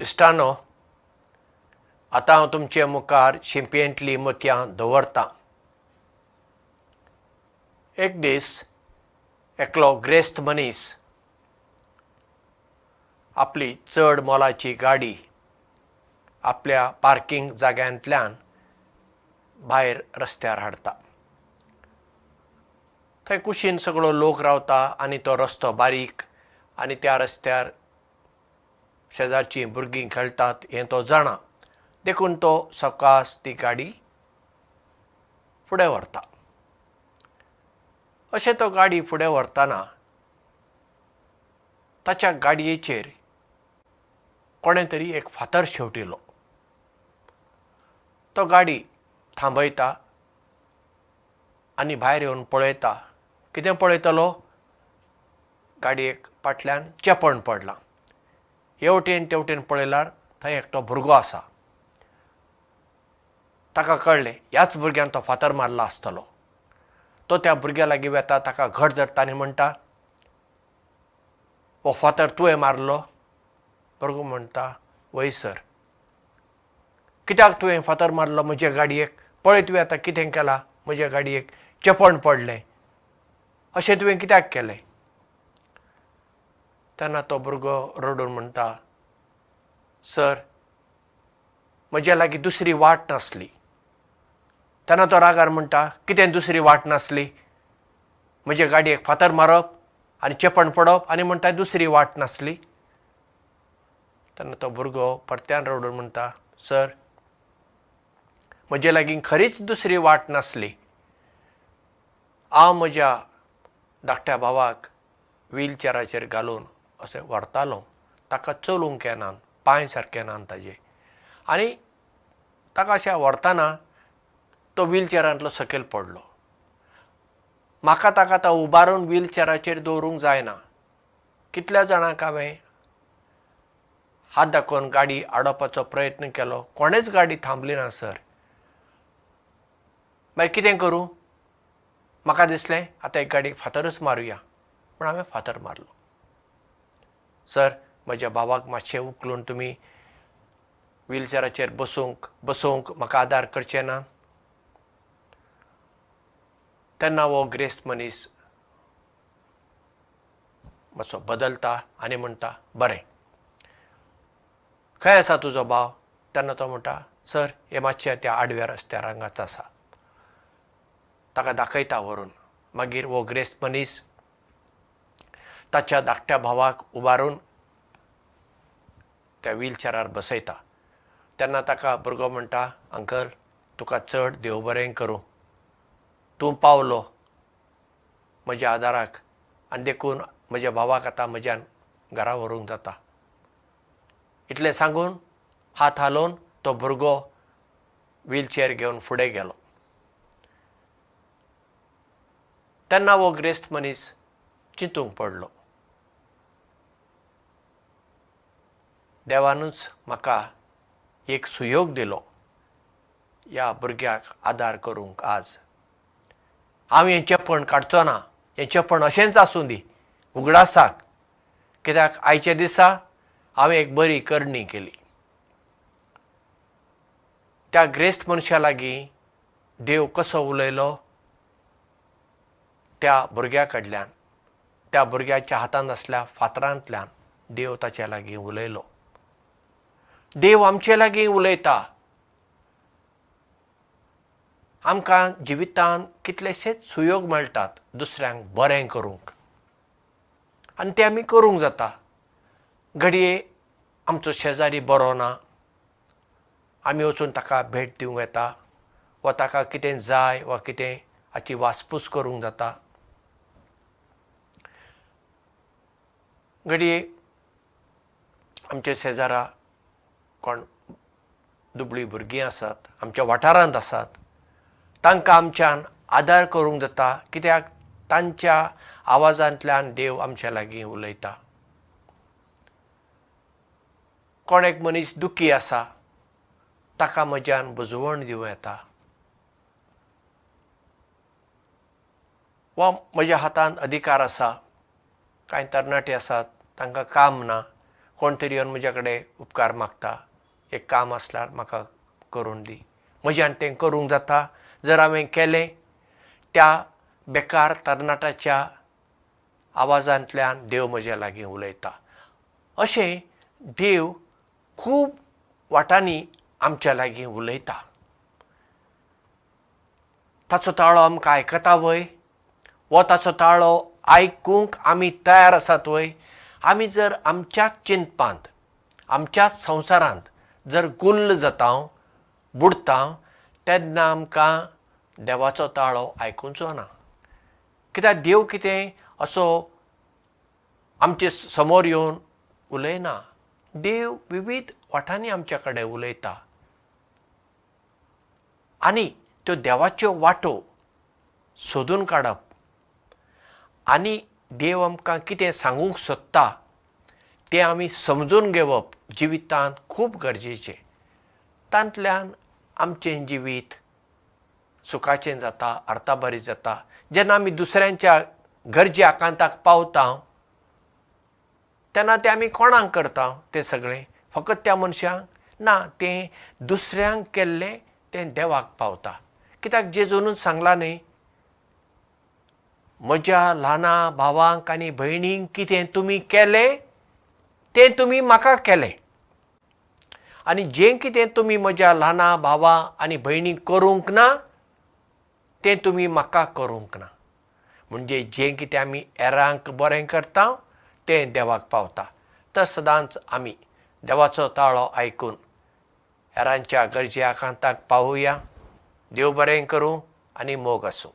इश्टानो आतां हांव तुमचे मुखार शिंपयेंतलीं मतयां दवरतां। एक दीस एकलो ग्रेस्त मनीस आपली चड मोलाची गाडी आपल्या पार्किंग जाग्यांतल्यान भायर रस्त्यार हाडटा। थंय कुशीन सगळो लोक रावता आनी तो रस्तो बारीक आनी त्या रस्त्यार शेजारचीं भुरगीं खेळटात हें तो जाणा. देखून तो सवकास ती गाडी फुडें व्हरता. अशें तो गाडी फुडें व्हरतना ताच्या गाडयेचेर कोणें तरी एक फातर शेवटिलो. तो गाडी थांबयता आनी भायर येवन पळयता. कितें पळयतलो? गाडयेक फाटल्यान चेपण पडलां हेवटेन तेवटेन पळयल्यार थंय एकटो भुरगो आसा. ताका कळ्ळें ह्याच भुरग्यान तो फातर मारला आसतलो. तो त्या भुरग्या लागीं वेता ताका घट धरता आनी म्हणटा हो फातर तुवें मारलो. भुरगो म्हणटा वय सर कित्याक तुवें फातर मारलो म्हजे गाडयेक? पळय तुवें आतां कितें केलां? म्हज्या गाडयेक चेपण पडलें. अशें तुवें कित्याक केलें तेन्ना तो भुरगो रडून म्हणटा सर म्हज्या लागीं दुसरी वाट नासली. तेन्ना तो रागार म्हणटा कितें दुसरी वाट नासली? म्हजे गाडयेक फातर मारप आनी चेपण पडप आनी म्हणटा दुसरी वाट नासली. तेन्ना तो भुरगो परत्यान रडून म्हणटा सर म्हजे लागीं खरीच दुसरी वाट नासली. हांव म्हज्या धाकट्या भावाक व्हीलचॅराचेर घालून अशें व्हरतालो. ताका चलूंक येना पांय सारके ना ताजे. आनी ताका अशें व्हरतना तो व्हीलचॅरांतलो सकयल पडलो. म्हाका ताका तो उबारून व्हीलचॅराचेर दवरूंक जायना. कितल्या जाणांक हांवें हात दाखोवन गाडी आडोवपाचो प्रयत्न केलो? कोणेच गाडी थांबली ना सर. मागीर कितें करूं? म्हाका दिसलें आतां एक गाडयेक फातरच मारुया. पूण हांवें फातर मारलो सर म्हज्या भावाक मातशें उखलून तुमी व्हीलचॅराचेर बसूंक बसोवंक म्हाका आदार करचे ना? तेन्ना हो ग्रेस्त मनीस मातसो बदलता आनी म्हणटा बरें. खंय आसा तुजो भाव? तेन्ना तो म्हणटा सर हे मातशें त्या आडव्या रस्त्यार हांगाच आसा. ताका दाखयता व्हरून मागीर हो ग्रेस्त मनीस ताच्या धाकट्या भावाक उबारून त्या व्हीलचॅरार बसयता. तेन्ना ताका भुरगो म्हणटा अंकल तुका चड देव बरें करूं. तूं पावलो म्हज्या आदाराक आनी देखून म्हज्या भावाक आतां म्हज्यान घरा व्हरूंक जाता. इतलें सांगून हात हालोवन तो भुरगो व्हीलचॅर घेवन फुडें गेलो. तेन्ना हो ग्रेस्त मनीस चिंतूंक पडलो देवानूच म्हाका एक सुयोग दिलो ह्या भुरग्याक आदार करूंक आज. हांव हें चेपण काडचो ना हें चेपण अशेंच आसूं दी उगडासाक. कित्याक आयच्या दिसा हांवें एक बरी करणी केली. त्या ग्रेस्त मनशा लागीं देव कसो उलयलो? त्या भुरग्या कडल्यान त्या भुरग्याच्या हातांत आसल्या फातरांतल्यान देव ताच्या लागीं उलयलो देव आमचे लागीं उलयता. आमकां जिवितांत कितलेशेच सुयोग मेळटात दुसऱ्यांक बरें करूंक. आनी तें आमी करूंक जाता. घडये आमचो शेजारी बरो ना. आमी वचून ताका भेट दिवंक येता वा ताका कितें जाय वा कितें हाची वासपूस करूंक जाता. घडये आमचे शेजारा कोण दुबळी भुरगीं आसात आमच्या वाठारांत आसात तांकां आमच्यान आदार करूंक जाता कित्याक तांच्या आवाजांतल्यान देव आमच्या लागीं उलयता. कोण एक मनीस दुखी आसा ताका म्हज्यान बुजवण दिवं येता. वा म्हज्या हातांत अधिकार आसा कांय तरणाटे आसात तांकां काम ना कोण तरी येवन म्हज्या कडेन उपकार मागता एक काम आसल्यार म्हाका करून दी. म्हज्यान तें करूंक जाता. जर हांवें केलें त्या बेकार तरणाट्याच्या आवाजांतल्यान देव म्हज्या लागीं उलयता. अशें देव खूब वाटांनी आमच्या लागीं उलयता. ताचो ताळो आमकां आयकता वय. वो ताचो ताळो आयकूंक आमी तयार आसात वय. आमी जर आमच्याच चिंतपांत आमच्याच संवसारांत जर गुल्ल जाता बुडता तेन्ना आमकां देवाचो ताळो आयकुचो ना कित्याक देव कितें असो आमचे समोर येवन उलयना. देव विविध वाटांनी आमच्या कडेन उलयता. आनी त्यो देवाच्यो वाटो सोदून काडप. आनी देव आमकां कितें सांगूंक सोदता तें आमी समजून घेवप जिवितांत खूब गरजेचें. तांतल्यान आमचें जिवीत सुखाचें जाता अर्थाबरी जाता. जेन्ना आमी दुसऱ्यांच्या गरजे आकांताक पावता तेन्ना तें आमी कोणाक करता तें सगळें. फकत त्या मनशाक ना तें दुसऱ्यांक केल्लें तें देवाक पावता. कित्याक जेजून सांगलां न्ही म्हज्या ल्हाना भावांक आनी भयणींक कितें तुमी केलें तें तुमी म्हाका केलें. आनी जें कितें तुमी म्हज्या ल्हाना भावा आनी भयणीक करूंक ना तें तुमी म्हाका करूंक ना. म्हणजे जें कितें आमी हेरांक बरें करता तें देवाक पावता. तर सदांच आमी देवाचो ताळो आयकून हेरांच्या गरजे आकांताक पावुया. देव बरें करूं आनी मोग आसूं